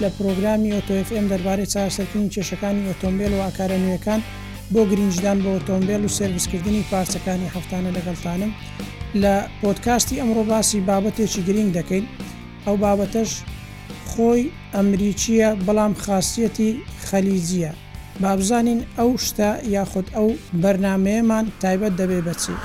لە پڕۆگرامی ئۆتۆ ئێف ئێم دەربارەی چارەسەرکردنی کێشەکانی ئۆتۆمبێل و ئاکارە نوێکان بۆ گرینگیدان بە ئۆتۆمبێل و سێرڤسکردنی پارچەکانی هەفتانە لەگەڵتانم لە پۆدکاستی ئەمڕۆ باسی بابەتێکی گرینگ دەکەین ئەو بابەتەش خۆی ئەمریکییە بەڵام خاصیەتی خەلیجیە بابزانین ئەو شتە یاخود ئەو بەرنمەیەمان تایبەت دەبێ بەچی.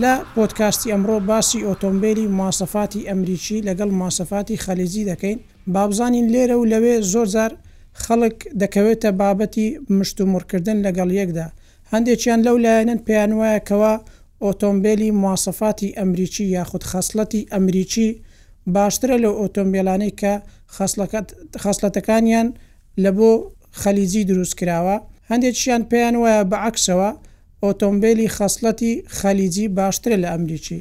لە پۆدکاستی ئەمڕۆ باسی ئۆتۆمبێلی مواسەفاتی ئەمریکی لەگەڵ مواسەفاتی خەلیجی دەکەین بابزانین لێرە و لەوێ زۆر جار خەڵک دەکەوێتە بابەتی مشتومڕ کردن لەگەڵ یەکدا هەندێکیان لەو لایەنەن پێیان وایە کەوا ئۆتۆمبێلی مواسەفاتی ئەمریکی یاخود خەسڵەتی ئەمریکی باشترە لەو ئۆتۆمبێلانەی کە خەسڵەتەکانیان لەبۆ خەلیجی دروست کراوە هەندێکیان پێیان وایە بەعەکسەوە ئۆتۆمبێلی خەسڵەتی خەلیجی باشترە لە ئەمریکی.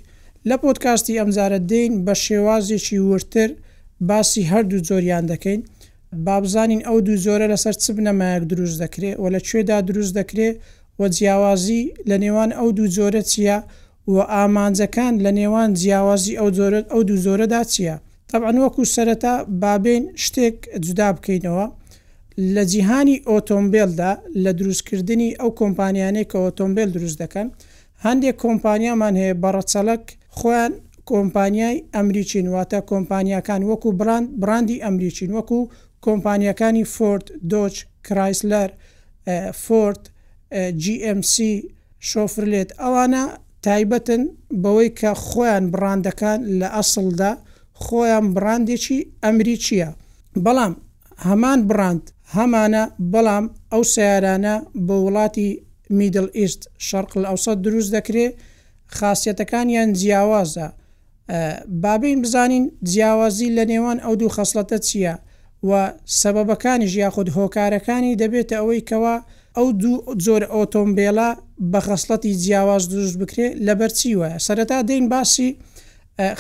لە پۆدکاستی ئەمجارە دێین بە شێوازێکی وردتر باسی هەردوو جۆریان دەکەین. با بزانین ئەو دوو جۆرە لەسەر چ بنەمایەک دروست دەکرێ و لە کوێدا دروست دەکرێ و جیاوازی لە نێوان ئەو دوو جۆرە چییە و ئامانجەکان لە نێوان جیاوازی ئەو جۆرە ئەو دوو جۆرەدا چیە؟ تەبعەن وەکو سەرەتا با بێین شتێک جودا بکەینەوە لە جیهانی ئۆتۆمبێلدا لە دروست کردنی ئەو کۆمپانیانەی کە ئۆتۆمبێل دروست دەکەن هەندێک کۆمپانیامان هەیە بە ڕەچەڵەک خۆیان کۆمپانیای ئەمریکین واتە کۆمپانیاکان وەکو بڕاند بڕاندی ئەمریکین وەکو کۆمپانیاکانی فۆرد دۆج کرایسلەر فۆرد جی ئێم سی شۆفرلێت ئەوانە تایبەتن بەوەی کە خۆیان بڕاندەکان لە ئەسڵدا خۆیان بڕاندێکی ئەمریکیە بەڵام هەمان بڕاند هەمانە بەڵام ئەو سەیارانە بۆ وڵاتی میدڵ ئیست شەرق ئەوسەت دروست دەکرێ خاسیەتەکانیان جیاوازە با بێین بزانین جیاوازی لە نێوان ئەو دوو خەسڵەتە چییە و سەبەبەکانیش یاخود هۆکارەکانی دەبێتە ئەوەی کەوا ئەو دوو جۆر ئۆتۆمبێلە بە خەسڵەتی جیاواز دروست بکرێ لەبەر چی وایە؟ سەرەتا دێین باسی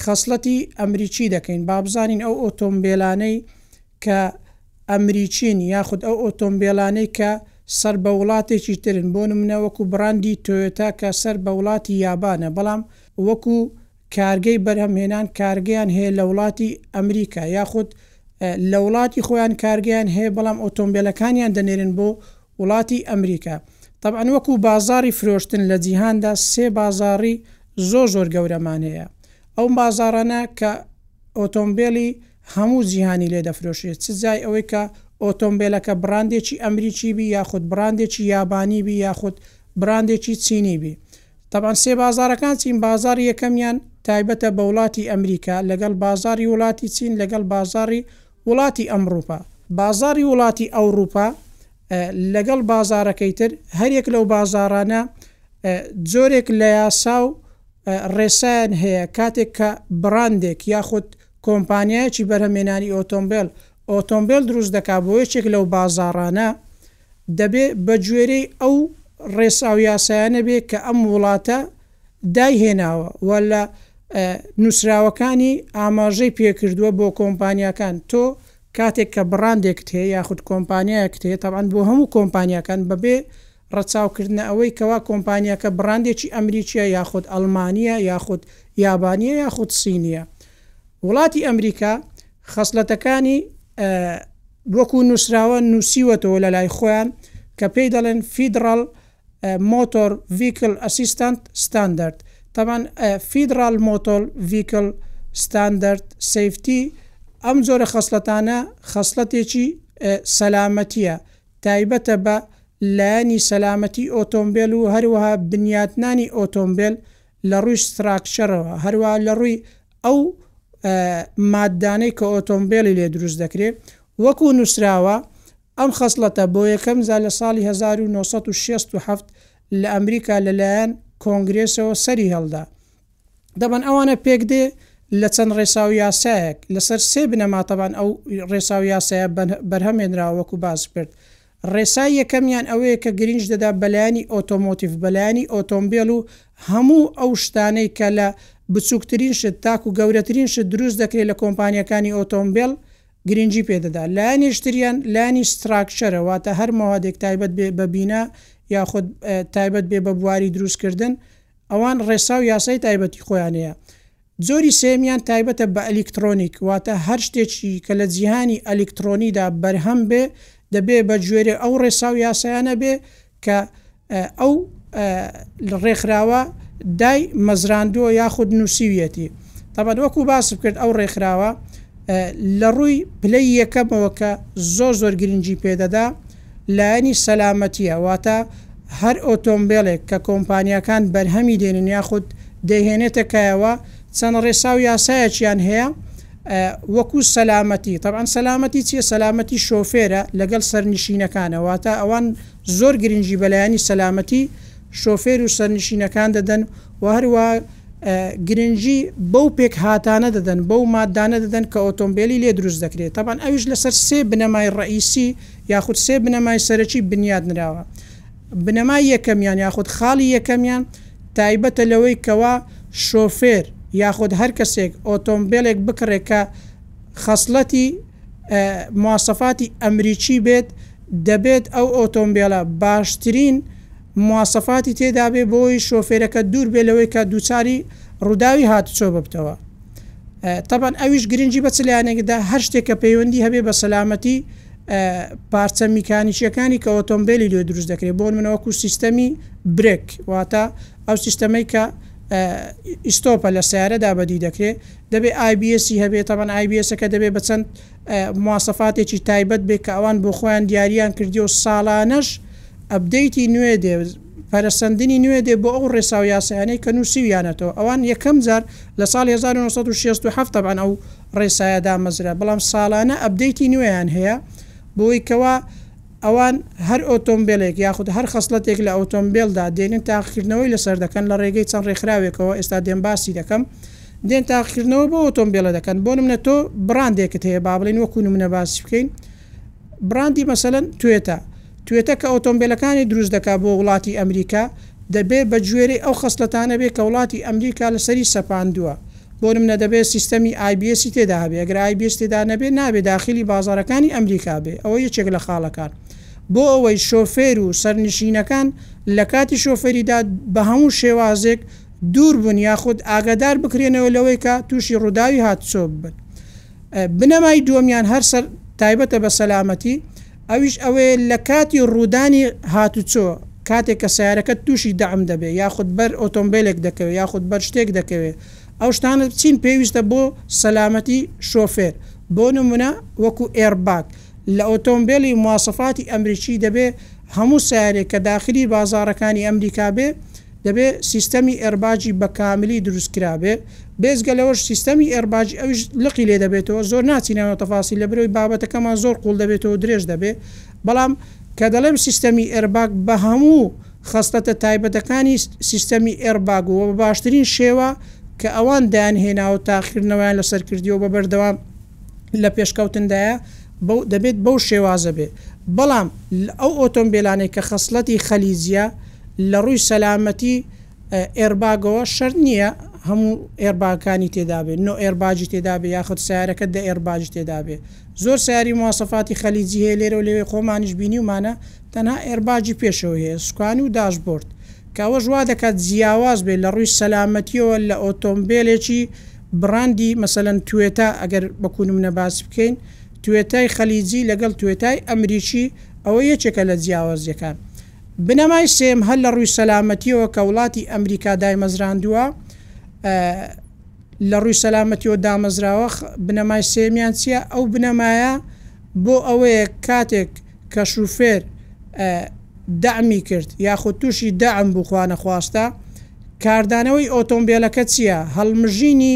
خەسڵەتی ئەمریکی دەکەین با بزانین ئەو ئۆتۆمبێلانەی کە ئەمریکین یاخود ئەو ئۆتۆمبێلانەی کە سەر بە وڵاتێکی ترن بۆ نمونە وەکو بڕاندی تۆیۆتا کە سەر بە وڵاتی یابانە بەڵام وەکو کارگەی بەرهەم هێنان کارگەیان هەیە لە وڵاتی ئەمریکا یاخود لە وڵاتی خۆیان کارگەیان هەیە بەڵام ئۆتۆمبێلەکانیان دەنێرن بۆ وڵاتی ئەمریکا تەبعەن وەکو بازاڕی فرۆشتن لە جیهاندا سێ بازاڕی زۆر زۆر گەورەمان هەیە ئەو بازاڕانە کە ئۆتۆمبێلی هەموو جیهانی لێ دەفرۆشرێت چ جای ئەوەی کە ئۆتۆمبێلەکە بڕاندێکی ئەمریکی بی یاخود بڕاندێکی یابانی بی یاخود بڕاندێکی چینی بی تەبعەن سێ بازاڕەکان چین بازاڕی یەکەمیان تایبەتە بە وڵاتی ئەمریکا لەگەڵ بازاڕی وڵاتی چین لەگەڵ بازاڕی وڵاتی ئەمڕوپا بازاڕی وڵاتی ئەوڕوپا لەگەڵ بازاڕەکەی تر هەریەک لەو بازاڕانە جۆرێک لە یاساو ڕێسایان هەیە کاتێک کە بڕاندێک یاخود کۆمپانیایەکی بەرهەمێنانی ئۆتۆمبێل ئۆتۆمبێل دروست دەکات بۆ یەکێک لەو بازاڕانە، دەبێ بەگوێرەی ئەو ڕێسا و یاسایانە بێ کە ئەم وڵاتە دایهێناوە و لە نووسراوەکانی ئاماژەی پێ کردووە بۆ کۆمپانیاکان. تۆ کاتێک کە بڕاندێکت هەیە یاخود کۆمپانیایەکت هەیە، تەبعەن بۆ هەموو کۆمپانیاکان بەبێ ڕەچاوکردنە ئەوەی کەوا کۆمپانیاکە بڕاندێکی ئەمریکیە یاخود ئەڵمانیە یاخود یابانیە یاخود سینیە وڵاتی ئەمریکا خەسڵەتەکانی وەکو نوسراوە نوسیوەتەوە لەلای خۆیان کە پێی دەڵێن فیدڕاڵ مۆتۆر ڤیکل ئەسیستانت ستاندەرد تەبان فیدڕاڵ مۆتۆل ڤیکل ستاندەرد سەیفتی ئەم جۆرە خەسڵەتانە خەسڵەتێکی سەلامەتیە تایبەتە بە لایەنی سەلامەتی ئۆتۆمبێل و هەروەها بنیاتنانی ئۆتۆمبێل لە ڕووی ستراکچەرەوە هەروەها لە ڕووی ئەو ماددانەی کە ئۆتۆمبێلی لێ دروست دەکرێ وەکوو نووسراوە ئەم خەسڵەتە بۆ یەکەم جار لە ساڵی هەزار و نۆ سەد و شەست و حەفت لە ئەمریکا لە لایەن کۆنگرێسەوە سەری هەڵدا دەبەن ئەوانە پێک دێ لە چەند ڕێسا و یاسایەک لە سەر سێ بنەما تەبان ئەو ڕێسا و یاسایە بەرهەم هێنراوە وەکو باس کرد ڕێسای یەکەمیان ئەوەیە کە گرینج دەدا بە لایەنی ئۆتۆمۆتیڤ بە لایەنی ئۆتۆمبێل و هەموو ئەو شتانەی کە لە بچووکترین شت تاکو گەورەترین شت دروست دەکرێ لە کۆمپانیاکانی ئۆتۆمبێل گرینجی پێ دەدا لایەنیش تریان لایەنی ستراکچەرە واتە هەر مۆادێک تایبەت بێ بە بینا یاخود تایبەت بێ بە بواری دروست کردن ئەوان ڕێسا و یاسای تایبەتی خۆیان هەیە. جۆری سێیەمیان تایبەتە بە ئەلیکترۆنیک، واتە هەر شتێکی کە لە جیهانی ئەلیکترۆنیدا بەرهەم بێ دەبێ بە گوێرەی ئەو ڕێسا و یاسایانە بێ کە ئەو ڕێکخراوە دای مەزراندووە یاخود نووسیویەتی. تەبەن وەکوو باسم کرد ئەو ڕێکخراوە لە ڕووی پلەی یەکەمەوە کە زۆر زۆر گرنگی پێ دەدا، لایەنی سەلامەتییە، واتە هەر ئۆتۆمبێلێک کە کۆمپانیاکان بەرهەمی دێنن یاخود دەیهێنێتە کایەوە چەند ڕێسا و یاسایەکیان هەیە وەکو سەلامەتی، تەبعەن سەلامەتی چییە؟ سەلامەتی شۆفێرە لەگەڵ سەرنشینەکانە، واتە ئەوان زۆر گرنگی بە لایەنی سەلامەتی شۆفێر و سەرنشینەکان دەدەن و هەروەها گرنگی بەو پێکهاتانە دەدەن، بەو ماددانە دەدەن کە ئۆتۆمبێلی لێ دروست دەکرێت، تەبعەن ئەویش لەسەر سێ بنەمای ڕەئیسی یاخود سێ بنەمای سەرەکی بنیات نراوە. بنەمای یەکەمیان یاخود خاڵی یەکەمیان تایبەتە لەوەی کەوا شۆفێر یاخود هەر کەسێک ئۆتۆمبێلێک بکڕێت کە خەسڵەتی مواسەفاتی ئەمریکی بێت دەبێت ئەو ئۆتۆمبێلە باشترین مواسەفاتی تێدابێت بۆی شۆفێرەکە دوور بێت لەوەی کە دووچاری ڕووداوی هاتوچۆ ببتەوە. تەبەن ئەویش گرنگی بە چ لایەنێکدا هەر شتێک کە پەیوەندی هەبێ بە سەلامەتی پارچە میکانیشیەکانی کە ئۆتۆمبیلی لێ دروست دەکرێت بۆ منەوەکو سیستەمی برێک واتە ئەو سیستەمەی کە ئیستۆپە لە سیارەدا بەدی دەکرێت دەبێت آیBSی هەبێت تەبەن آیBSەکە دەبێت بە چەند موواسەفاتێکی تایبەت بێت کە ئەوان بۆ خۆیان دیاریان کردی و ساڵانەش ئەبدەیتی نوێ دێ پەرەسەندنی نوێ دێ بۆ ئەو ڕێسا و یاسایانەی کە نووسیویانەتەوە، ئەوان یەکەم جار لە ساڵی هەزار و نۆ سەد و شەست و حەفت تەبعەن ئەو ڕێسایە دامەزرا، بەڵام ساڵانە ئەپدەیتی نوێیان هەیە، بۆی کەوا ئەوان هەر ئۆتۆمبێلێک یاخود هەر خەسڵەتێک لە ئۆتۆمبێلدا دێنن تاقیکردنەوەی لەسەر دەکەن لە ڕێگەی چەند ڕێکخراوێکەوە ئێستا دێم باسی دەکەم دێن تاقیکردنەوە بۆ ئۆتۆمبێلە دەکەن بۆ نمونە تۆ بڕاندێکت هەیە با بڵێین وەکو نمونە باسی بکەین بڕاندی مەسەلەن توێتا. توێتا کە ئۆتۆمبێلەکانی دروست دەکات بۆ وڵاتی ئەمریکا، دەبێ بە گوێرەی ئەو خەسلەتانە بێ کە وڵاتی ئەمریکا لە سەری سەپاندووە. بۆ نمنە دەبێ سیستەمی ئای بی ئێسی تێدا هەبێ. ئەگەر ئای بی ئێس تێدا نەبێ، نابێ داخیلی بازاڕەکانی ئەمریکا بێ. ئەوە یەکێک لە خاڵەکان. بۆ ئەوەی شۆفێر و سەرنشینەکان لە کاتی شۆفێریدا بە هەموو شێوازێک دوور بن یاخود ئاگادار بکرێنەوە لەوەی کە تووشی ڕووداوی هاتچۆ ببن. بنەمای دووەمیان هەر سەر تایبەتە بە سەلامەتی، ئەویش ئەوەیە لە کاتی ڕوودانی هاتوچۆ کاتێک کە سەیارەکەت تووشی دەعم دەبێ یاخود بەر ئۆتۆمبێلێک دەکەوێ یاخود بەر شتێک دەکەوێ ئەو شتانە چین پێویستە بۆ سەلامەتی شۆفێر بۆ نموونە وەکوو ئێرباگ لە ئۆتۆمبێلی مواسەفاتی ئەمریکی دەبێ هەموو سەیارێک کە داخلی بازاڕەکانی ئەمریکا بێ دەبێ سیستەمی ئێڕباجی بە کاملی دروست کرابێ، بێجگە لەوەش سیستەمی ئێڕباجی ئەویش لقی لێ دەبێتەوە، زۆر ناچینە ناو تەفاسیل لە برۆی بابەتەکەمان زۆر قووڵ دەبێتەوە و درێژ دەبێ، بەڵام کە دەڵێم سیستەمی ئێڕباگ بە هەموو خەسڵەتە تایبەتەکانی سیستەمی ئێڕباگ و بە باشترین شێوە کە ئەوان دایان هێناوە و تاقیکردنەوەیان لە سەر کردیوە و بە بەردەوام لە پێشکەوتن دایە، دەبێت بەو شێوازە بێت، بەڵام ئەو ئۆتۆمبێلانەی کە خەسڵەتی خەلیجیە لە ڕووی سەلامەتی ئێرباگەوە شەرت نییە هەموو ئێرباگەکانی تێدا بێت، نۆ ئێرباگی تێدا بێت یاخود سەیارەکە دە ئێرباگی تێدا بێت، زۆر سەیارەی مواسەفاتی خەلیجی هەیە لێرەو لەوێ خۆمانیش بینیومانە تەنها ئێرباگی پێشەوەی هەیە سوکانی و داشبۆرد کە ئەوەش وادەکات جیاواز بێت لە ڕووی سەلامەتیەوە لە ئۆتۆمبێلێکی بڕاندی مەسەلەن توێتا ئەگەر بەکونمنە باس بکەین توێتای خەلیجی لەگەڵ توێتای ئەمریکی ئەوە یەکێکە لە جیاوازیەکان بنەمای سێم هەر لە ڕووی سەلامەتیەوە کە وڵاتی ئەمریکا دایمەزراندووە لە ڕووی سەلامەتیەوە دامەزراوە بنەمای سێمیان چیە ئەو بنەمایە بۆ ئەوەیە کاتێک کە شوفێر دەعمی کرد یاخود تووشی دەعم بوو خوانەخواستە، کاردانەوەی ئۆتۆمبێلەکە چییە؟ هەڵمژینی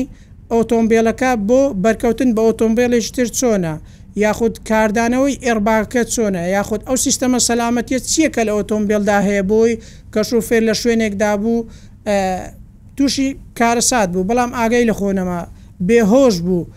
ئۆتۆمبێلەکە بۆ بەرکەوتن بە ئۆتۆمبێلێکی تر چۆنە؟ یاخود کاردانەوەی ئێڕباگەکە چۆنە؟ یاخود ئەو سیستەمە سەلامەتییە چییە کە لە ئۆتۆمبێلدا هەیە بۆی کە شوفێر لە شوێنێکدا بوو تووشی کارەسات بوو بەڵام ئاگای لە خۆ نەما بێ هۆش بوو،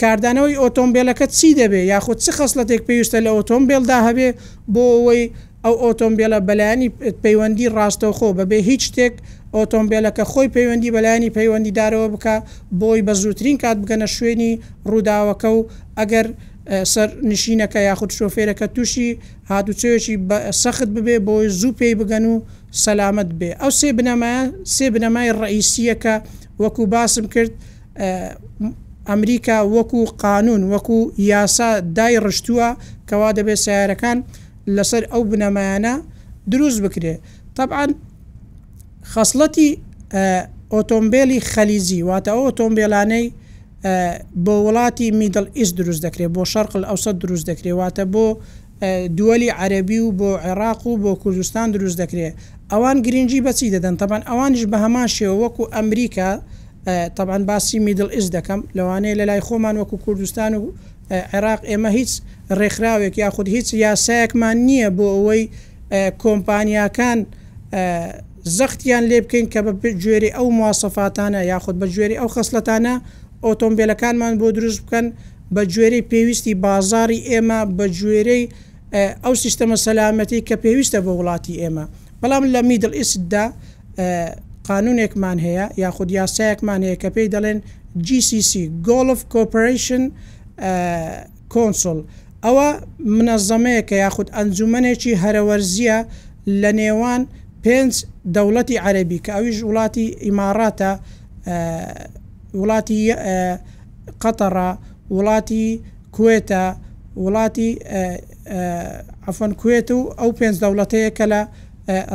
کاردانەوەی ئۆتۆمبێلەکە چی دەبێ یاخود چ خەسڵەتێک پێویستە لە ئۆتۆمبێلدا هەبێ بۆ ئەوەی ئەو ئۆتۆمبێلە بە لایەنی پەیوەندی ڕاستەوخۆ بەبێ هیچ شتێک ئۆتۆمبێلەکە خۆی پەیوەندی بە لایەنی پەیوەندیدارەوە بکا بۆی بە زووترین کات بگەنە شوێنی ڕووداوەکە و ئەگەر سەرنشینەکە یاخود شۆفێرەکە تووشی هاتوچۆیەکی سەخت ببێ بۆی زوو پێی بگەن و سەلامەت بێ ئەو سێ بنەمایە سێ بنەمای ڕەئیسییە کە وەکوو باسم کرد ئەمریکا وەکوو قانوون وەکوو یاسا دایڕشتووە کەوا دەبێ سەیارەکان لەسەر ئەو بنەمایانە دروست بکرێ تەبعەن خەسڵەتی ئۆتۆمبێلی خەلیجی واتە ئەو ئۆتۆمبێلانەی بۆ وڵاتی میدڵ ئیست دروست دەکرێ بۆ شەرقل ئەوسەت دروست دەکرێ واتە بۆ دوەلی عەرەبی و بۆ عێڕاق و بۆ کوردستان دروست دەکرێ ئەوان گرینگی بە چی دەدەن تەبعەن ئەوانیش بە هەمان شێوە وەکو ئەمریکا تەبعەن باسی میدل ئیست دەکەم لەوانەیە لە لای خۆمان وەکو کوردستان و عێڕاق ئێمە هیچ ڕێکخراوێک یاخود هیچ یاسایەکمان نیە بۆ ئەوەی کۆمپانیاکان زەختیان لێ بکەین کە بە گوێرەی ئەو مواسەفاتانە یاخود بە گوێرەی ئەو خەسڵەتانە ئۆتۆمبێلەکانمان بۆ دروست بکەن بە گوێرەی پێویستی بازاڕی ئێمە، بە گوێرەی ئەو سیستەمە سەلامەتەی کە پێویستە بۆ وڵاتی ئێمە. بەڵام لە میدڵ ئیستدا قانوونێکمان هەیە یاخود یاسایەکمان هەیە کە پێی دەڵێن GCC، Golf Cooperation Council، ئەوە منەزەمەیەکە یاخود ئەنجوومەنێکی هەرەوەرزییە لە نێوان پێنج دەوڵەتی عەرەبی کە ئەویش وڵاتی ئیماڕاتە، وڵاتی. قەتەڕە، وڵاتی کوێتە، وڵاتی عەفوەن کوێت و ئەو پێنج دەوڵەتەیە کە لە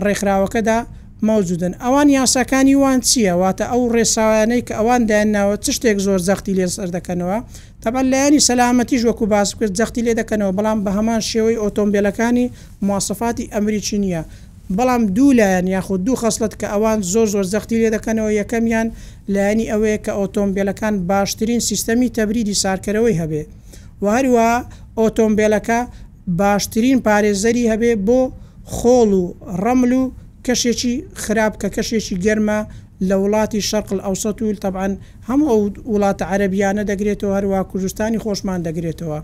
ڕێکخراوەکەدا مەوجودن. ئەوان یاساکانی وان چییە؟ واتە ئەو ڕێسایانەی کە ئەوان دایان ناوە چ شتێک زۆر جەختی لێسەر دەکەنەوە؟ تەبعەن لایەنی سەلامەتیش وەکو باسم کرد جەختی لێ دەکەنەوە بەڵام بە هەمان شێوەی ئۆتۆمبێلەکانی مواسەفاتی ئەمریکی نییە. بەڵام دوو لایەن یاخود دوو خەسڵەت کە ئەوان زۆر زۆر جەختی لێ دەکەنەوە یەکەمیان لایەنی ئەوەیە کە ئۆتۆمبێلەکان باشترین سیستەمی تەبریدی ساردکەرەوەی هەبێ و هەروەها ئۆتۆمبێلەکە باشترین پارێزەری هەبێ بۆ خۆڵ و ڕەمل و کەشێکی خراپ کە کەشێکی گەرمە لە وڵاتی شەرق الاوسط و تەبعەن هەموو ئەو وڵاتە عەرەبییانە دەگرێتەوە هەروەها کوردستانی خۆشمان دەگرێتەوە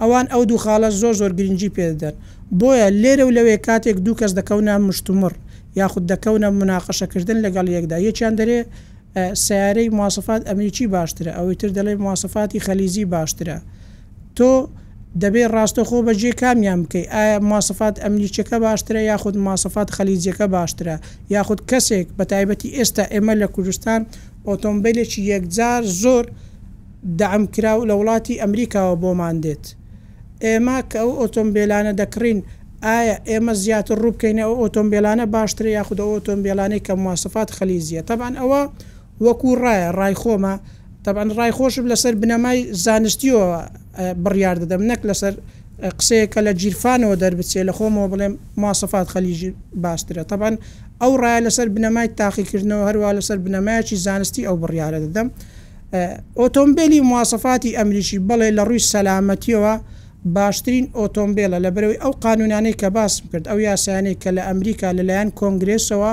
ئەوان ئەو دوو خاڵە زۆر زۆر گرنگی پێ دەدەن بۆیە لێرە و لەوێ کاتێک دوو کەس دەکەونە مشتومڕ یاخود دەکەونە موناقەشە کردن لەگەڵ یەکدا یەکیان دەرێ سەیارەی مواصفات ئەمریکی باشترە ئەوی تر دەڵێ مواصفاتی خلیزی باشترە تۆ دەبێ ڕاستەخۆ بەجێ کامیان بکەی ئایا مواسەفات ئەمریکیەکە باشترە یاخود مواسەفات خەلیجیەکە باشترە یاخود کەسێک بەتایبەتی ئێستا ئێمە لە کوردستان ئۆتۆمبێلێکی یەکجار زۆر دەعم کراو لە وڵاتی ئەمریکاوە بۆمان دێت ئێمە کە ئەو ئۆتۆمبێلانە دەکڕین ئایا ئێمە زیاتر ڕووبکەینە ئەو ئۆتۆمبێلانە باشترە یاخود ئەو ئۆتۆمبێلانەی کە مواسەفات خەلیجیە تەبعەن ئەوە وەکو ڕایە ڕای خۆمە تەبعەن ڕای خۆشم لەسەر بنەمای زانستیەوە بڕیار دەدەم نەک لەسەر قسەیەک کە لە جیرفانەوە دەربچێ لە خۆمەوە بڵێم مواسەفات خەلیجی باشترە تەبعەن ئەو ڕایە لەسەر بنەمای تاقیکردنەوە هەروەها لەسەر بنەمایەکی زانستی ئەو بڕیارە دەدەم ئۆتۆمبێلی مواسەفاتی ئەمریکی بەڵێ لە ڕووی سەلامەتیەوە باشترین ئۆتۆمبێلە لەبەرئەوەی ئەو قانونانەی کە باسم کرد ئەو یاسایانەی کە لە ئەمریکا لەلایەن کۆنگرێسەوە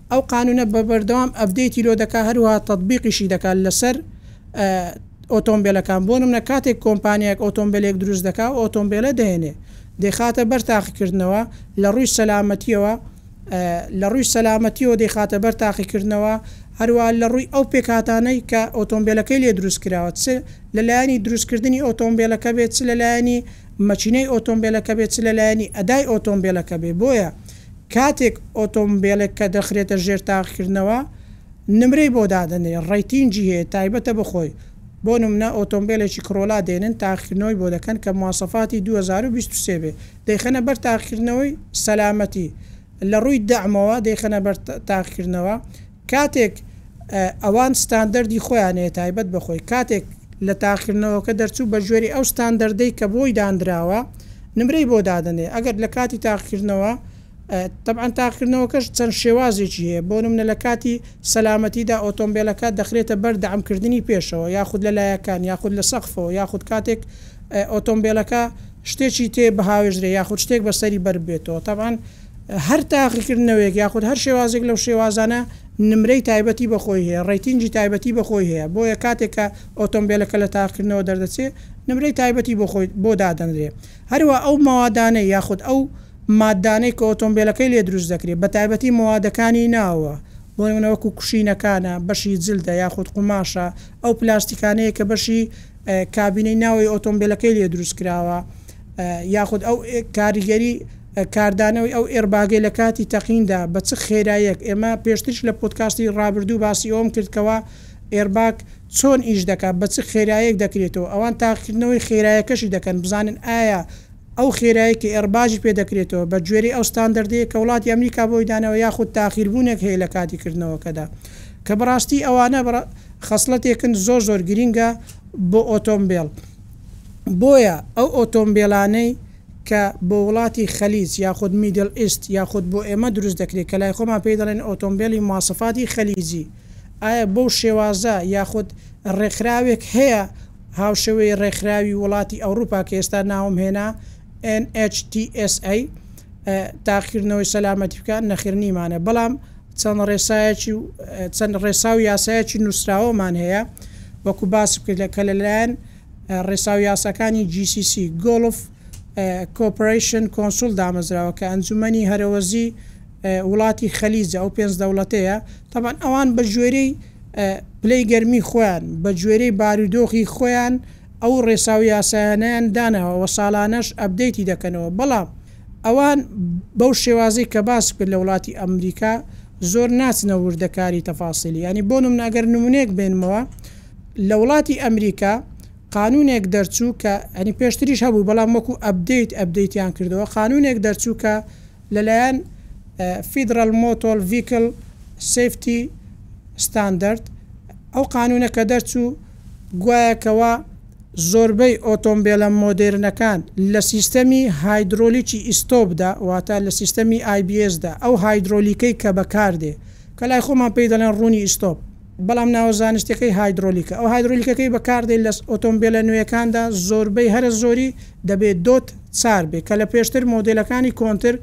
ئەو قانونە بە بەردەوام ئەپدەیتی لۆ دەکات هەروەها تەتبیقیشی دەکات لەسەر ئۆتۆمبێلەکان بۆ نمونە کاتێک کۆمپانیایەک ئۆتۆمبێلێک دروست دەکات ئەو ئۆتۆمبێلە دەهێنێ دەیخاتە بەر تاقیکردنەوە لە ڕووی سەلامەتیەوە لە ڕووی سەلامەتیەوە دەیخاتە بەر تاقیکردنەوە هەروەها لە ڕووی ئەو پێکهاتانەی کە ئۆتۆمبێلەکەی لێ دروست کراوە چ لە لایەنی دروست کردنی ئۆتۆمبێلەکە بێت چ لە لایەنی مەکینەی ئۆتۆمبێلەکە بێت چ لە لایەنی ئەدای ئۆتۆمبێلەکە بێت بۆیە کاتێک ئۆتۆمبێلێک کە دەخرێتە ژێر تاقیکردنەوە نمرەی بۆ دادەنرێت ڕەیتینگی هەیە تایبەتە بە خۆی بۆ نمونە ئۆتۆمبێلێکی کرۆلا دێنن تاقیکردنەوەی بۆ دەکەن کە مواسەفاتی دوو هەزار و بیست و سێ بێت دەیخەنە بەر تاقیکردنەوەی سەلامەتی لە ڕووی دەعمەوە دەیخەنە بەر تاقیکردنەوە کاتێک ئەوان ستاندەردی خۆیان هەیە تایبەت بە خۆی، کاتێک لە تاقیکردنەوەکە دەرچوو بە گوێرەی ئەو ستاندەردەی کە بۆی داندراوە نمرەی بۆ دادەنێ ئەگەر لە کاتی تاقیکردنەوە تەبعەن تاقیکردنەوەکەش چەند شێوازێکی هەیە بۆ نمونە لە کاتی سەلامەتیدا ئۆتۆمبێلەکە دەخرێتە بەر دەعمکردنی پێشەوە یاخود لە لایەکان یاخود لە سەقفەوە یاخود کاتێک ئۆتۆمبێلەکە شتێکی تێ بهاوێژرێ یاخود شتێک بە سەری بەرببێتەوە تەبعەن هەر تاقیکردنەوەیەک یاخود هەر شێوازێک لەو شێوازانە نمرەی تایبەتی بە خۆی هەیە، ڕەیتینگی تایبەتی بە خۆی هەیە، بۆیە کاتێک کە ئۆتۆمبێلەکە لە تاقیکردنەوە دەردەچێ نمرەی تایبەتی بۆ خۆی بۆ دادەنرێ. هەروا ئەو مەوادانەی یاخود ئەو ماددانەی کە ئۆتۆمبێلەکەی لێ دروست دەکرێ بە تایبەتی مەوادەکانی ناوەوە، بۆ نموونە وەکوو کوشینەکانە، بەشی جلدە یاخود قوماشە، ئەو پلاستیکانەیە کە بەشی کابینەی ناوەوەی ئۆتۆمبێلەکەی لێ دروست کراوە یاخود ئەو کاریگەری کاردانەوەی ئەو ئێرباگەی لە کاتی تەقیندا بە چ خێراییەک ئێمە پێشتریش لە پۆدکاستی ڕابردوو باسی ئەوەم کرد کەوا ئێرباگ چۆن ئیش دەکات بە چ خێراییەک دەکرێتەوە ئەوان تاقیکردنەوەی خێراییەکەشی دەکەن بزانن ئایا ئەو خێرایی کە ئێرباجی پێ دەکرێتەوە بە گوێرەی ئەو ستاندەردەیە کە وڵاتی ئەمریکا بۆی داناوە یاخود تاخیر بوونێک هەیە لە کاتی کردنەوەکەدا کە بەڕاستی ئەوانە خەسڵەتێکن زۆر زۆر گرینگە بۆ ئۆتۆمبێڵ بۆیە ئەو ئۆتۆمبێڵانەی کە بۆ وڵاتی خەلیج یاخود میدل ئیست یاخود بۆ ئێمە دروست دەکرێت کە لای خۆمان پێی دەڵێن ئۆتۆمبێلی مواصفاتی خلیجی ئایا بەو شێوازە یاخود ڕێکخراوێک هەیە هاوشێوەی ڕێکخراوی وڵاتی ئەوڕوپا کە ئێستا ناوم هێنا NHTSA تاقیکردنەوەی سەلامەتی بکات نەخێر نیمانە بەڵام چەند ڕێسایەکی و چەند ڕێسا و یاسایەکی نوسراوەمان هەیە وەکو باسم کرد کە لەلایەن ڕێساو یاساکانی جی سی سی، گۆڵف کۆپرەیشن کۆنسوڵ، دامەزراوە کە ئەنجومەنی هەرەوەزی وڵاتی خەلیجە ئەو پێنج دەوڵەتەیە تەبعەن ئەوان بە گوێرەی پلەی گەرمی خۆیان بە گوێرەی بارودۆخی خۆیان ئەو ڕێساو یاسایانەیان داناوە وە ساڵانەش ئەپدەیتی دەکەنەوە بەڵام ئەوان بەو شێوازەی کە باست کرد لە وڵاتی ئەمریکا زۆر ناچنە وردەکاری تەفاسیلی یانی بۆ نمونە ئەگەر نمونەیەک بێنمەوە لە وڵاتی ئەمریکا قانونێک دەرچوو کە یانی پێشتریش هەبوو بەڵام وەکو ئەبدەیت ئەبدەیتیان کردەوە قانونێک دەرچوو کە لەلایەن فیدڕەل مۆتۆڵ ڤیکڵ سەیفتی ستاندەرد ئەو قانونە کە دەرچوو گوایە کەوا زۆربەی ئۆتۆمبێلە مۆدێرنەکان لە سیستەمی هایدرۆلیکی ئیستۆپ دا واتە لە سیستەمی ئای بی ئێس دا ئەو هایدرۆلیکەی کە بەکاردێ کە لای خۆمان پێی دەڵێن ڕونی ئیستۆپ بەڵام ناوە زانستیەکەی هایدرۆلیکە ئەو هایدرۆلیکەکەی بەکاردێت لە ئۆتۆمبێلە نوێیەکاندا زۆربەی هەرە زۆری دەبێت دۆت چار بێت کە لە پێشتر مۆدێلەکانی کۆنتر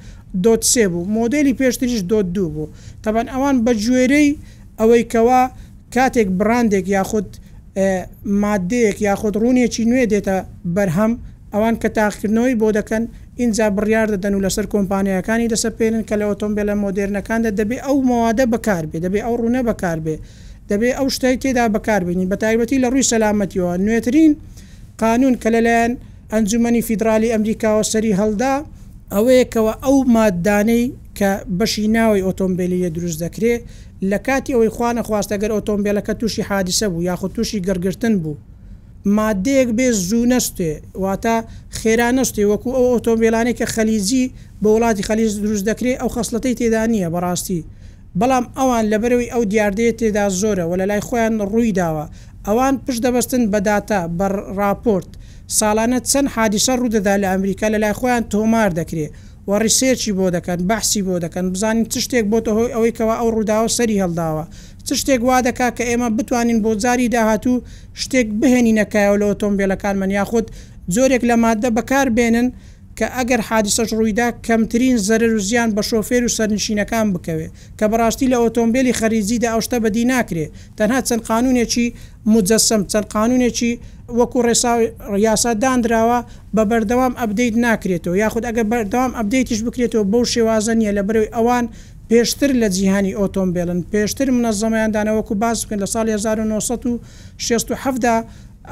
دۆت سێ بوو مۆدێلی پێشتریش دۆت دوو بوو تەبەن ئەوان بەگوێرەی ئەوەی کەوا کاتێک بڕاندێک یاخود ماددەیەک یاخود ڕوونێکی نوێ دێتە بەرهەم ئەوان کە تاقیکردنەوەی بۆ دەکەن، ئینجا بڕیار دەدەن و لەسەر کۆمپانیاکانی دەسەپێنن کە لە ئۆتۆمبێلە مۆدێرنەکاندا دەبێ ئەو مەوادە بەکار بێ، دەبێ ئەو ڕوونە بەکار بێ، دەبێ ئەو شتە تێدا بەکار بێنی، بە تایبەتی لە ڕووی سەلامەتییەوە. نوێترین قانوون کە لەلایەن ئەنجوومەنی فیدراڵی ئەمریکاوە سەری هەڵدا، ئەوەیە کەوا ئەو ماددانەی کە بەشی ناوەی ئۆتۆمبێلی لێ دروست دەکرێ، لە کاتی ئەوەی خوانەخواستە گەر ئۆتۆمبێلەکە تووشی حادیسە بوو یاخود تووشی گڕگرتن بوو، ماددەیەک بێ زوو نەسوتێ واتە خێرا نەسوتێ وەکو ئەو ئۆتۆمبێلانەی کە خەلیجی بۆ وڵاتی خەلیج دروست دەکرێ ئەو خەسڵەتەی تێدا نییە بەڕاستی بەڵام ئەوان لەبەرەوەی ئەو دیاردەیە تێدا زۆرە وە لەلای خۆیان ڕووی داوە ئەوان پشت دەبەستن بە داتا بە ڕاپۆرت ساڵانە چەند حادیسە ڕوو دەدا لە ئەمریکا لەلای خۆیان تۆمار دەکرێ و ڕیسێرچی بۆ دەکەن بەحسی بۆ دەکەن بزانین چ شتێک بۆتە هۆی ئەوەی کەوا ئەو ڕووداوە سەری هەڵداوە چ شتێک وا دەکا کە ئێمە بتوانین بۆ جاری داهاتوو شتێک بهێنینە کایەوە لە ئۆتۆمبێلەکانمان یاخود جۆرێک لە ماددە بەکار بێنن کە ئەگەر حادسەش ڕوویدا کەمترین زەرەر و زیان بە شۆفێر و سەرنشینەکان بکەوێ کە بەڕاستی لە ئۆتۆمبێلی خەریجیدا ئەو شتە بەدی ناکرێ تەنها چەند قانونێکی موجەسم چەند قانونێکی وەکو ڕێسا و یاسا دانراوە بە بەردەوام ئەپدەیت ناکرێتەوە یاخود ئەگەر بەردەوام ئەپدەیتیش بکرێتەوە بەو شێوازە نیە لەبەرئەوەی ئەوان پێشتر لە جیهانی ئۆتۆمبێلن، پێشتر منەزەمەیان دانا، وەکو باس بکەین لە ساڵی هەزار و نۆ سەد و شەست و حەفت دا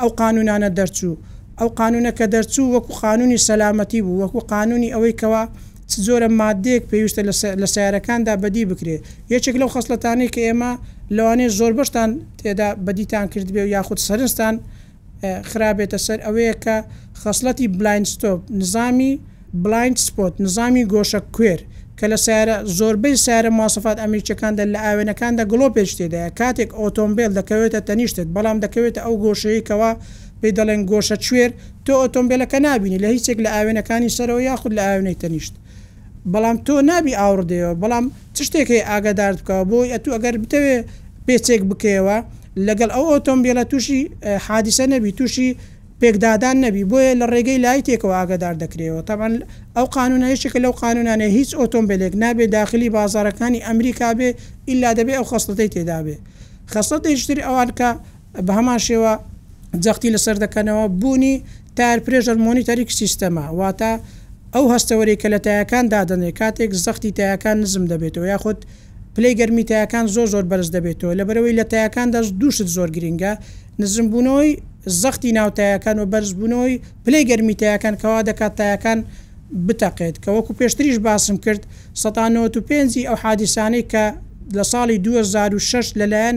ئەو قانوونانە دەرچوو، ئەو قانوونە کە دەرچوو وەکو قانوونی سەلامەتی بوو، وەکو قانوونی ئەوەی کەوا چ جۆرە ماددەیەک پێویستە لە لە سەیارەکاندا بەدی بکرێ، یەکێک لەو خەسڵەتانەی کە ئێمە لەوانەیە زۆربەشتان تێدا بەدیتان کردبێ و یاخود سەرنجتان خرابێتە سەر ئەوەیە کە خەسڵەتی بلایند ستۆپ نزامی Blind Spot نزامی گۆشە کوێر کە لە سەیارە زۆربەی سەیارە مواسەفات ئەمریکیەکاندا لە ئاوێنەکاندا گڵۆپێکی تێدایە کاتێک ئۆتۆمبێل دەکەوێتە تەنیشتت بەڵام دەکەوێتە ئەو گۆشەیەی کەوا پێی دەڵێن گۆشە کوێر تۆ ئۆتۆمبێلەکە نابینی لە هیچێک لە ئاوێنەکانی سەرەوە یاخود لە ئاوێنەی تەنیشت بەڵام تۆ نابی ئاوڕدەیەوە بەڵام چ شتێک هەیە ئاگادارت بکەوە بۆی ئەتوو ئەگەر بتەوێ پێچێک بکەیەوە لەگەڵ ئەو ئۆتۆمبیلە توشی حادیسە نەبی توشی پێکدادان نەبی بۆیە لە ڕێگەی لایتێکەوە ئاگادار دەکرێەوە تەبعەن ئەو قانونە یەکێکە لەو قانونانەی هیچ ئۆتۆمبیلێک نابێ داخلی بازاڕەکانی ئەمریکا بێ ئیلا دەبێ ئەو خەسڵەتەی تێدابێ خەسڵەتێکی تر ئەوان کە بە هەمان شێوە جەختی لەسەر دەکەنەوە بوونی Tire Pressure Monitoring سیستەمە، واتە ئەو هەستەوەرەی کە لە تایەکان دادەنرێت کاتێک زەختی تایەکان نزم دەبێتەوە یاخود پلەی گەرمی تایەکان زۆر زۆر بەرز دەبێتەوە، لەبەرئەوەی لە تایەکاندا دوو شت زۆر گرنگە، نزمبوونەوەی زەختی ناو تایەکان و بەرزبوونەوەی پلەی گەرمی تایەکان کە وا دەکات تایەکان بتەقێت، کە وەکو پێشتریش باسم کرد سەتا نەوەت و پێنج ی ئەو حادیسانەی کە لە ساڵی دوو هەزار و شەش لەلایەن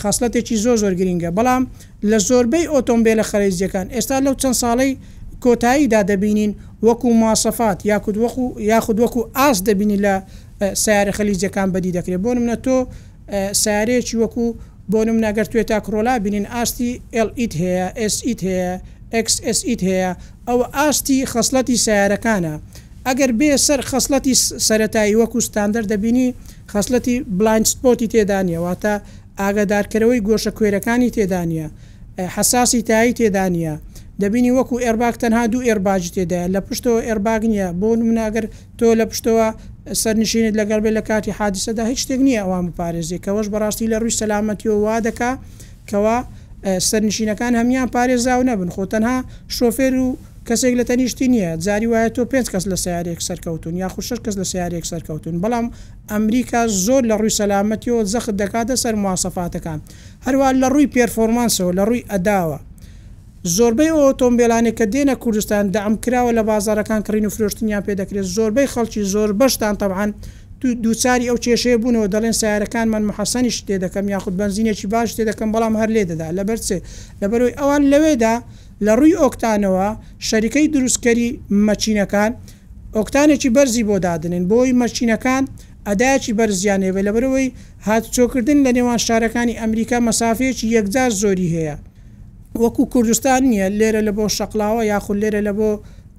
خەسڵەتێکی زۆر زۆر گرینگە بەڵام لە زۆربەی ئۆتۆمبێلە خەرجیەکان ئێستا لەو چەند ساڵەی کۆتاییدا دەبینین وەکو مواصفات یاخود وەکو یاخود وەکو ئاست دەبینین لە سەیارە خلیجیەکان بەدی دەکرێت بۆ نمونە تۆ سەیارەیەکی وەکو بۆ نمونە گەر توێتا کرۆلا بینین ئاستی ئێڵ ئیت هەیە ئێس ئیت هەیە ئێکس ئێس ئیت هەیە ئەوە ئاستی خەسڵەتی سەیارەکانە ئەگەر بێ سەر خەسڵەتی سەرەتایی وەکو ستاندەر دەبینی خەسلەتی Blind Spot ی تێدا نیە واتە ئاگادارکەرەوەی گۆشە کوێرەکانی تێدا نیە، حەساسی تایی تێدا نیە، دەبینی وەکو ئێرباگ تەنها دوو ئێرباگی تێدایە لە پشتەوە ئێرباگ نیە بۆ نمونە ئەگەر تۆ لە پشتەوە سەرنشینت لەگەڵ بێت لە کاتی حادیسەدا هیچ شتێک نیە ئەوان بپارێزێت کەوەش بەڕاستی لە ڕووی سەلامەتیەوە وا دەکات کەوا سەرنشینەکان هەموان پارێزاو نەبن خۆ تەنها شۆفێر و کەسێک لە تەنیشتی نییە، جاری وایە تۆ پێنج کەس لە سەیارەیەک سەرکەوتوون، یاخود شەش کەس لە سەیارەیەک سەرکەوتوون، بەڵام ئەمریکا زۆر لە ڕووی سەلامەتییەوە جەخت دەکاتە سەر مواسەفاتەکان، هەروەها لە ڕووی پێرفۆرمانسەوە، لە ڕووی ئەداوە. زۆربەی ئەو ئۆتۆمبێلانەی کە دێنە کوردستان دەعم کراوە لە بازاڕەکان کڕین و فرۆشتنیان پێ دەکرێت، زۆربەی خەڵکی، زۆربەشتان تەبعەن دووچاری ئەو کێشەیە بوونەوە، دەڵێن سەیارەکانمان موحەسەنیش لێ دەکەم، یاخود بەنزینێکی باش لێ دەکەم، بەڵام هەر لێ دەدا، لەبەر چ؟ لەبەرئەوەی ئەوان لەوێدا، لە ڕووی ئۆکتانەوە، شەریکەی دروستکەری مەچینەکان ئۆکتانێکی بەرزی بۆ دادەنێن بۆی مەچینەکان ئەدایەکی بەرزیان هەیە لەبەرئەوەی هاتوچۆکردن لە نێوان شارەکانی ئەمریکا مەسافەیەکی یەکجار زۆری هەیە وەکو کوردستان نیە لێرە لە بۆ شەقڵاوە یاخود لێرە لە بۆ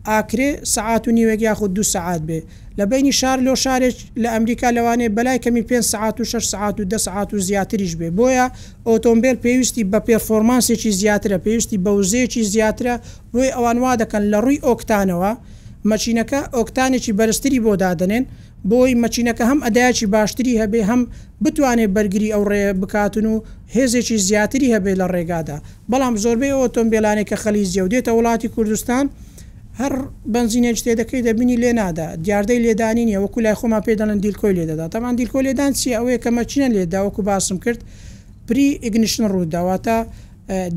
ئاکرێ سەعات و نیوێک یاخود دوو سەعات بێ لە بەینی شار لۆ شارێک لە ئەمریکا لەوانەیە بەلای کەمی پێنج سەعات و شەش سەعات و دە سەعات و زیاتریش بێ بۆیە ئۆتۆمبێل پێویستی بە پێرفۆرمانسێکی زیاترە پێویستی بە وزەیەکی زیاترە بۆیە ئەوان وادەکەن لە ڕووی ئۆکتانەوە مەشینەکە ئۆکتانێکی بەرزتری بۆ دادەنێن بۆی مەچینەکە هەم ئەدایەکی باشتری هەبێ هەم بتوانێ بەرگری ئەو ڕێیە بکاتن و هێزێکی زیاتری هەبێ لە ڕێگادا بەڵام زۆربەی ئەو ئۆتۆمبێلانەی کە خەلیجیە و دێتە وڵاتی کوردستان هەر بەنزینێکی تێدەکەی دەبینی لێ نادا دیاردەی لێدانی نیە وەکو لای خۆمان پێی دەڵێن دیلکۆی لێ دەدا تەبعەن دیلکۆ لێدان چیە ئەوەیە کە مەچینە لێ دەدا وەکو باسم کرد پری ئیگنیشن ڕووت دا واتە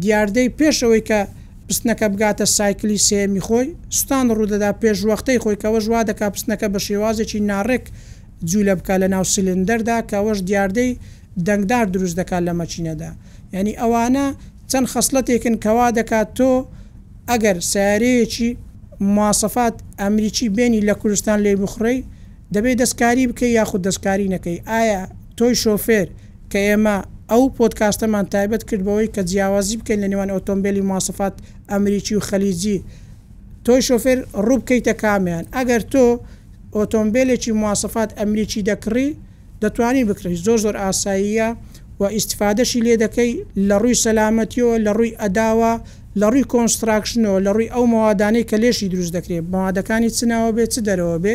دیاردەی پێش ئەوەی کە پستنەکە بگاتە سایکلی سێیەمی خۆی، سوتان ڕوودەدا پێشوەختەی خۆی کە ئەوەش وا دەکات پستنەکە بە شێوازێکی ناڕێک جوولە بکات لە ناو سلندەردا کە ئەوەش دیاردەی دەنگدار دروست دەکات لە مەکینەدا یانی ئەوانە چەند خەسڵەتێکن کە وا دەکات تۆ ئەگەر سەیارەیەکی مواسەفات ئەمریکی بێنی لە کوردستان لێی بخوڕێی دەبێ دەستکاری بکەی یاخود دەستکاری نەکەی ئایا تۆی شۆفێر کە ئێمە ئەو پۆدکاستەمان تایبەت کرد بەوەی کە جیاوازی بکەین لە نێوان ئۆتۆمبێلی مواسەفات ئەمریکی و خەلیجی تۆی شۆفێر ڕوو بکەیتە کامیان ئەگەر تۆ ئۆتۆمبێلێکی مواسەفات ئەمریکی دەکڕی دەتوانی بکڕی زۆر زۆر ئاساییە و ئیستفادەشی لێ دەکەی لە ڕووی سەلامەتیەوە لە ڕووی ئەداوە لە ڕووی کۆنستراکشنەوە لە ڕووی ئەو مەوادانەی کە لێشی دروست دەکرێ مەوادەکانی چ ناوە بێ چ دەرەوە بێ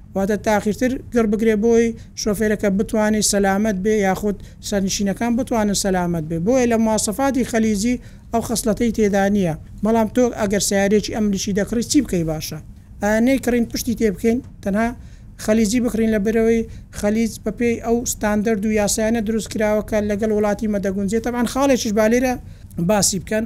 واتە تاقیتر گڕ بگرێت بۆی شۆفێرەکە بتوانێت سەلامەت بێت یاخود سەرنشینەکان بتوانن سەلامەت بێت بۆیە لە مواسەفاتی خلیجی ئەو خەسلەتەی تێدا نییە بەڵام تۆ ئەگەر سەیارەیەکی ئەم ملکی دەکڕیت چی بکەی باشە ئایا نەیکڕین پشتی تێ بکەین تەنها خلیجی بکڕین لەبەرئەوەی خلیج بەپێی ئەو ستاندەرد و یاسایانە دروست کراوە کە لەگەڵ وڵاتی مە دەگونجێت تەبعەن خاڵێکیش با لێرە باسی بکەن.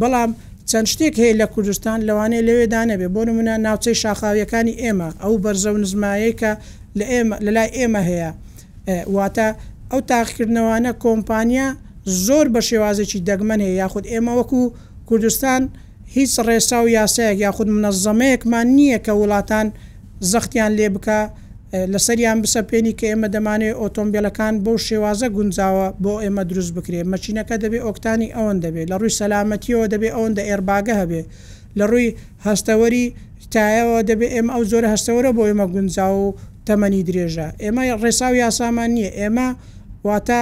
بەڵام چەند شتێک هەیە لە کوردستان لەوانەیە لەوێدا نەبێت، بۆ نموونە ناوچەی شاخاوییەکانی ئێمە، ئەو بەرزە و نزمایەی کە لە ئێمە، لە لای ئێمە هەیە، واتە ئەو تاقیکردنەوانە کۆمپانیا زۆر بە شێوازێکی دەگمەن هەیە، یاخود ئێمە وەکوو کوردستان هیچ ڕێسا و یاسایەک یاخود مونەزەمەیەکمان نییە کە وڵاتان زەختیان لێ بکا، لەسەریان بسەپێنی کە ئێمە دەمانەوێ ئۆتۆمبێلەکان بەو شێوازە گونجاوە بۆ ئێمە دروست بکرێ مەچینەکە دەبێ ئۆکتانی ئەوەندە بێ لەڕووی سەلامەتیەوە دەبێ ئەوەندە ئێرباگە هەبێ لەڕووی هەستەوەری تایەوە دەبێ ئێمە ئەو جۆرە هەستەوەرە بۆ ئێمە گونجاوە و تەمەنی درێژە ئێمە ڕێساو یاسامان نیە ئێمە واتە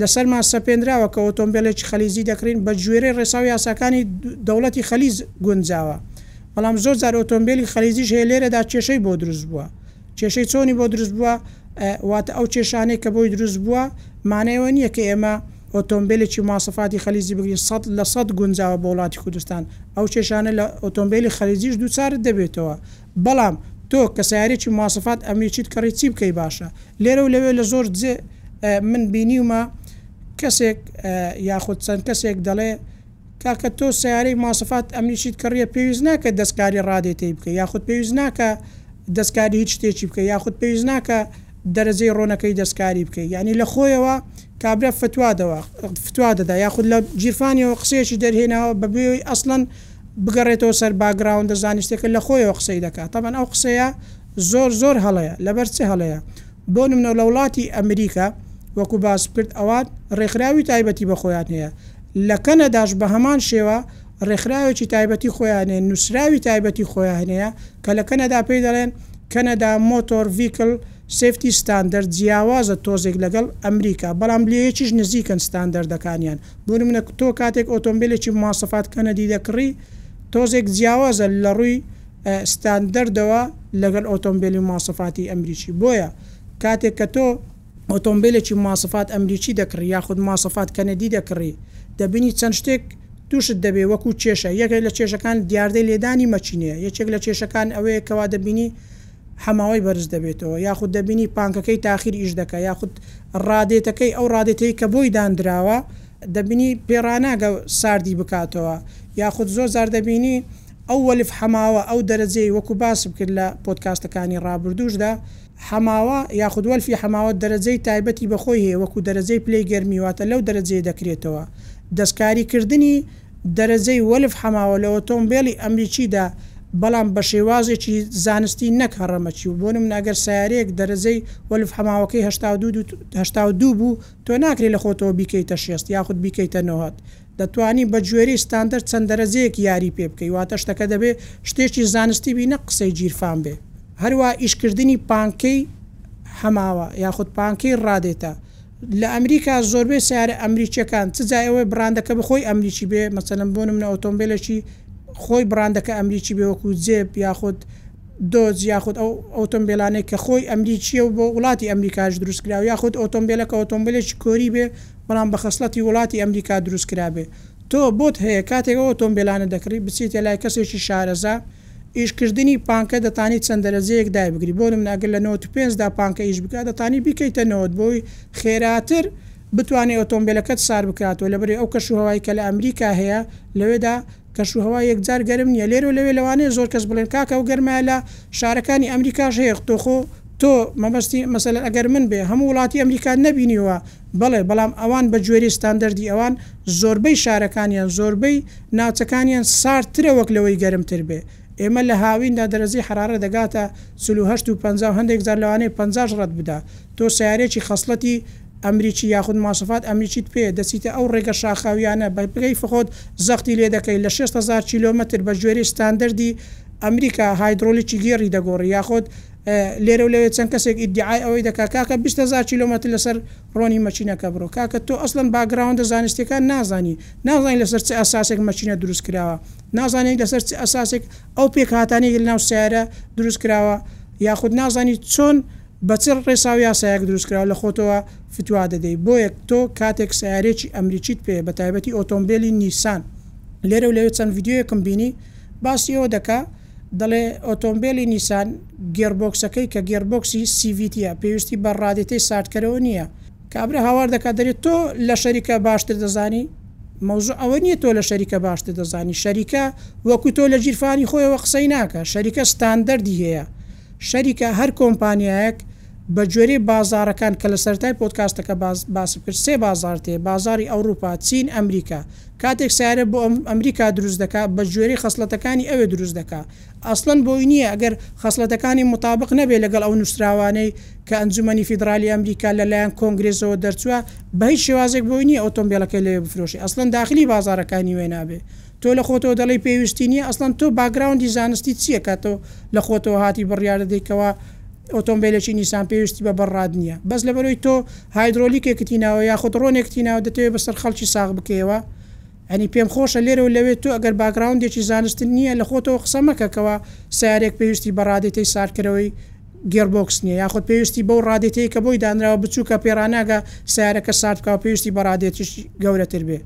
لەسەرمان سەپێنراوە کە ئۆتۆمبێلێکی خەلیزی دەکڕین بەگوێرەی ڕێساو یاساکانی دەوڵەتی خەلیز گونجاوە بەڵام زۆر جار ئۆتۆمبێلی خەلیجیش هەیە لێرەدا کێشەی بۆ دروست بووە کێشەی چۆنی بۆ دروست بووە واتە ئەو کێشانەی کە بۆی دروست بووە مانای ئەوە نییە کە ئێمە ئۆتۆمبێلێکی مواصفاتی خەلیجی بگرین سەد لە سەد گونجاوە بۆ وڵاتی کوردستان ئەو کێشانە لە ئۆتۆمبێلی خەلیجیش دووچارت دەبێتەوە بەڵام تۆ کە سەیارەیەکی مواصفات ئەمریکیت کڕی چی بکەی باشە لێرە و لەوێ لە زۆر جێ من بینیومە کەسێک یاخود چەند کەسێک دەڵێ کاکە تۆ سەیارەی ماسفات ئەمنیشیت کڕیە پێویست ناکە دەستکاری ڕادێتەی بکەی یاخود پێویست ناکە دەستکاری هیچ شتێکی بکەی یاخود پێویست ناکە دەرەجەی ڕۆنەکەی دەستکاری بکەی یانی لە خۆیەوە کابرا فتوا دەوا فتوا دەدا یاخود لە گیرفانیەوە قسەیەکی دەرهێناوە بە بێەوەی ئەسڵەن بگەڕێتەوە سەر باگراوندە زانستیەکە لە خۆیەوە قسەی دەکا تەبەن ئەو قسەیە زۆر زۆر هەڵەیە لەبەر چ هەڵەیە بۆ نمونە لە وڵاتی ئەمریکا وەکو باسم کرد ئەوان ڕێکخراوی تایبەتی بە خۆیان هەیە لە کەنەداش بە هەمان شێوە ڕێکخراوێکی تایبەتی خۆیان هەیە، نووسراوی تایبەتی خۆیان هەیە کە لە کەنەدا پێی دەڵێن Canada Motor Vehicle Safety Standard جیاوازە تۆزێک لەگەڵ ئەمریکا بەڵام لێیەکیش نزیکن ستاندەردەکانیان بۆ نموونە تۆ کاتێک ئۆتۆمبێلێکی ماسەفات کەنەدی دەکڕی تۆزێک جیاوازە لە ڕووی ستاندەردەوە لەگەڵ ئۆتۆمبێلی ماسەفاتی ئەمریکی بۆیە کاتێک کە تۆ ئۆتۆمبێلێکی مواسەفات ئەمریکی دەکڕی یاخود مواسەفات کەنەدی دەکڕی دەبینی چەند شتێک توشت دەبێ وەکو کێشە یەکێک لە کێشەکان دیاردەی لێدانی مەکینەیە یەکێک لە کێشەکان ئەوەیە کەوا دەبینی حەماوەی بەرز دەبێتەوە یاخود دەبینی پانکەکەی تاخیر ئیش دەکا یاخود ڕادێتەکەی ئەو ڕادێتەی کە بۆی داندراوە دەبینی پێ ڕاناگا ساردی بکاتەوە یاخود زۆر جار دەبینی ئەو وەلف حەماوە ئەو دەرەجەی وەکو باسم کرد لە پۆدکاستەکانی ڕابردوشدا حەماوە، یاخود وەلفی حەماوە دەرەجەی تایبەتی بە خۆی هەیە وەکو دەرەجەی پلەی گەرمی واتە لەو دەرەجەیە دەکرێتەوە. دەستکاری کردنی دەرەجەی وەلف حەماوە لە ئۆتۆمبێلی ئەمریکیدا بەڵام بە شێوازێکی زانستی نەک هەڕەمەکی بۆ نمونە ئەگەر سەیارەیەک دەرەجەی وەلف حەماوەکەی هەشتا و دوو بوو تۆ ناکرێت لە خۆتەوە بیکەیتە شێست یاخود بیکەیتە نۆهەد دەتوانی بە گوێرەی ستاندەر چەند دەرەجەیەک یاری پێ بکەی واتە شتەکە دەبێ شتێکی زانستی بی نەک قسەی گیرفان بێ. هەروا ئیش کردنی پانکەی حەماوە یاخود پانکەی ڕادێتە لە ئەمریکا زۆربەی سەیارە ئەمریکیەکان چ جا ئەوەی بڕاندەکە بخۆی ئەمریکی بێ مەسەلەن بۆ نمونە ئۆتۆمبێلێکی خۆی بڕاندەکە ئەمریکی بێ وەکو جێب یاخود دۆج یاخود ئەو ئۆتۆمبێلانەی کە خۆی ئەمریکیە و بۆ وڵاتی ئەمریکاش دروست کراو یاخود ئۆتۆمبێلەکە ئۆتۆمبێلێکی کۆری بێ بەڵام بە خەسڵەتی وڵاتی ئەمریکا دروست کرابێ تۆ بۆت هەیە کاتێک ئەو ئۆتۆمبێلانە دەکڕی بچیتە لای کەسێکی شارەزا ئیش کردنی پانکە دەتانی چەند دەرەجەیەک دایبگری بۆ نمونە ئەگەر لە نەوەت و پێنج دا پانکە ئیش بکا دەتانی بیکەیتە نەوەت بۆی خێراتر بتوانی ئۆتۆمبێلەکەت ساربکاتەوە لەبەری ئەو کەش و هەوای کە لە ئەمریکا هەیە لەوێدا کەش و هەوا یەکجار گەرم نیە لێرە و لەوێ لەوانەیە زۆر کەس بڵێن کاکە ئەو گەرمایە لە شارەکانی ئەمریکاش هەیە تۆ خۆ تۆ مەبەستی مەسەلەن ئەگەر من بێ هەموو وڵاتی ئەمریکات نەبینیوە بەڵێ بەڵام ئەوان بە گوێرەی ستاندەردی ئەوان زۆربەی شارەکانیان زۆربەی ناوچەکانیان ساردترە وەک لەوەی گەرمتر بێ ئێمە لە هاویندا دەرەجەی حەرارە دەگاتە چل و هەشت و پەنجا و هەندێک جار لەوانەیە پەنجاش ڕەت بدا تۆ سەیارەیەکی خەسڵەتی ئەمریکی یاخود ماسەفات ئەمریکیت پێیە دەچیتە ئەو ڕێگە شاخاویانە بە کەیف خۆت زەختی لێ دەکەی لە شێست هەزار کیلۆمەتر بە گوێرەی ستاندەردی ئەمریکا هایدرۆلیکی گێڕی دەگۆڕی یاخود لێرەو لەوێ چەند کەسێک ئیدیعای ئەوەی دەکا کاکە بیست هەزار کیلۆمەتر لەسەر ڕۆنی مەکینەکە بڕۆ کاکە تۆ ئەسڵەن باکگراوندە زانستیەکان نازانی نازانی لەسەر چ ئەساسێک مەکینە دروست کراوە نازانی لەسەر چ ئەساسێک ئەو پێکهاتانەی لەناو سەیارە دروست کراوە یاخود نازانی چۆن بە چ ڕێسا و یاسایەک دروست کراوە لە خۆتەوە فتوا دەدەی؟ بۆیە تۆ کاتێک سەیارەیەکی ئەمریکیت پێیە بە تایبەتی ئۆتۆمبێلی نیسان لێرە و لەوێ چەند ڤیدیۆیەکم بینی باسی ئەوە دەکا دەڵێ ئۆتۆمبێلی نیسان گێربۆکسەکەی کە گێربۆکسی CVT ە پێویستی بە ڕادێتەی ساردکەرەوە نییە. کابرا هاوار دەکا دەرێ تۆ لە شەریکە باشتر دەزانی مەوزوع ئەوە نییە تۆ لە شەریکە باشتر دەزانی شەریکە وەکو تۆ لە گیرفانی خۆیەوە قسەی ناکا شەریکە ستاندەردی هەیە شەریکە هەر کۆمپانیایەک بە گوێرەی بازاڕەکان کە لە سەرەتای پۆدکاستەکە باس باسم کرد سێ بازاڕت هەیە بازاڕی ئەوڕوپا چین ئەمریکا کاتێک سەیارە بۆ ئەمریکا دروست دەکا بە گوێرەی خەسڵەتەکانی ئەوێ دروست دەکا ئەسڵەن بۆی نییە گەر خەسڵەتەکانی موتابق نەبێ لەگەڵ ئەو نووسراوانەی کە ئەنجومەنی فیدڕالی ئەمریکا لە لایەن کۆنگرێسەوە دەرچووە بە هیچ شێوازێک بۆی نییە ئۆتۆمبێلەکەی لەوێ بفرۆشێ ئەسڵەن داخلی بازاڕەکانی وێ نابێ تۆ لە خۆتەوە دەڵێی پێویستی نییە، ئەسڵەن تۆ باکگراوندی زانستیت چییە کە تۆ لە خۆتەوە هاتی بڕیار دەدەی کەوا ئۆتۆمبێلێکی نیسان پێویستی بە بەڕ ڕاد نییە بەس لەبەرئەوەی تۆ هایدرۆلیکێکت هیناوە یاخود ڕۆنێکت هیناوە دەتەوێ بەسەر خەڵکی ساغ بکەیەوە یانی پێم خۆشە لێرە و لەوێ تۆ ئەگەر باکگراوندێکی زانستت نییە لە خۆتەوە قسە مەکە کەوا سەیارەیەک پێویستی بە ڕادەی تەی سارکەرەوەی گێربۆکس نییە یاخود پێویستی بەو ڕادێتەی کە بۆی دانراوە بچووکە پێڕاناگا سەیارەکە سارد بکا و پێویستی بە ڕادێتیشی گەورەتر بێ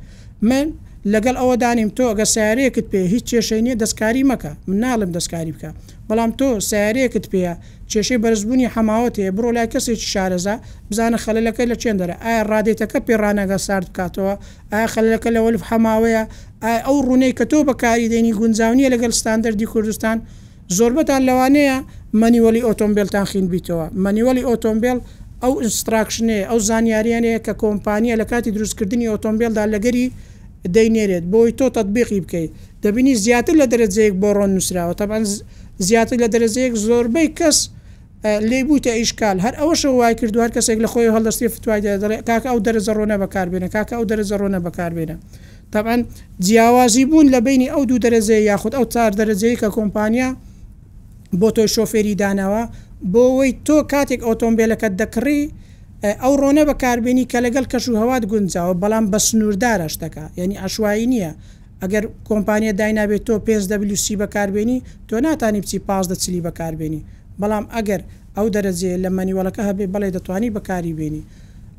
من لەگەڵ ئەوەدا نیم تۆ گەر سەیارەیەکت پێیە هیچ کێشەی نییە دەستکاری مەکە من ناڵێم دەستکاری بکە بەڵام تۆ سەیارەیەکت پێیە کێشەی بەرزبوونی حەماوەت هەیە بڕۆ لای کەسێکی شارەزا بزانە خەلەلەکە لە چێندەرە ئایا ڕادێتەکە پێڕاناگا سارد بکاتەوە ئایا خەلەلەکە لە وەلف حەماوەیە ئایا ئەو ڕوونەی کە تۆ بەکاری دێنی گونجاو نییە لەگەڵ ستاندەردی کوردستان زۆربەتان لەوانەیە مەنیوەلی ئۆتۆمبێلتان خینبیتەوە، مەنیوەلی ئۆتۆمبێل ئەو ئینستراکشنەیە، ئەو زانیاریانەیە کە کۆمپانیا لە کاتی دروستکردنی ئۆتۆمبێلدا لەگەری دەینێرێت بۆی تۆ تەتبیقی بکەیت، دەبینی زیاتر لە دەرەجە یەک بۆ ڕۆن نوسراوە، تەبعەن زیاتر لە دەرەجە یەک زۆربەی کەس لێی بویتە ئیشکال، هەر ئەوەشە وای کردوە هەر کەسێک لە خۆیەوە هەڵدەستێ فتوای دەدات دەڵێ کاکە ئەو دەرەجە ڕۆنە بەکاربێنە، کاکە ئەو دەرەجە ڕۆنە بەکاربێنە. تەبعەن جیاوازی بوون لە بەینی ئەو دوو دەرەجەیە یاخود ئەو چار دەرەجەی کە کۆمپانیا بۆ تۆی شۆفێری داناوە بۆوەی تۆ کاتێک ئۆتۆمبێلەکەت دەکڕی ئەو ڕۆنە بەکاربێنی کە لەگەڵ کەش و هەوات گونجاوە بەڵام بە سنووردارە شتەکە یانی عەشوایی نییە ئەگەر کۆمپانیا داینابێت تۆ پێنج دەبلیو سی بەکاربێنی تۆ ناتانی بچی پازدە چلی بەکاربێنی بەڵام ئەگەر ئەو دەرەجەیە لە مەنیوەڵەکە هەبێ بەڵێ دەتوانی بەکاری بێنی.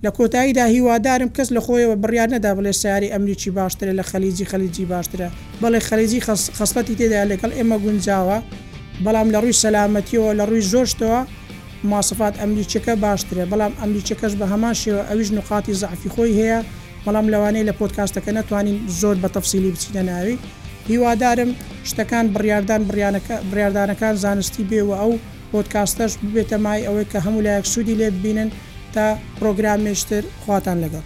لە کۆتاییدا هیوادارم کەس لە خۆیەوە بڕیار نەدا بڵێ سەیارەی ئەمریکی باشترە لە خلیجی خلیجی باشترە بەڵێ خلیجی خەسڵەتی تێدایە لەگەڵ ئێمە گونجاوە بەڵام لە ڕووی سەلامەتیەوە لە ڕووی زۆر شتەوە مواصفات ئەمریکیەکە باشترە بەڵام ئەمریکیەکەش بە هەمان شێوە ئەویش نقاتی زەعفی خۆی هەیە بەڵام لەوانەیە لە پۆدکاستەکە نەتوانین زۆر بە تەفسیلی بچینە ناوی هیوادارم شتەکان بڕیاردان بڕیانەکە بڕیاردانەکان زانستی بێ و ئەو پۆدکاستەش ببێتە مای ئەوەی کە هەموو لایەک سوودی لێ ببینن تا پرۆگرامێشتر خواتان لەگەڵ.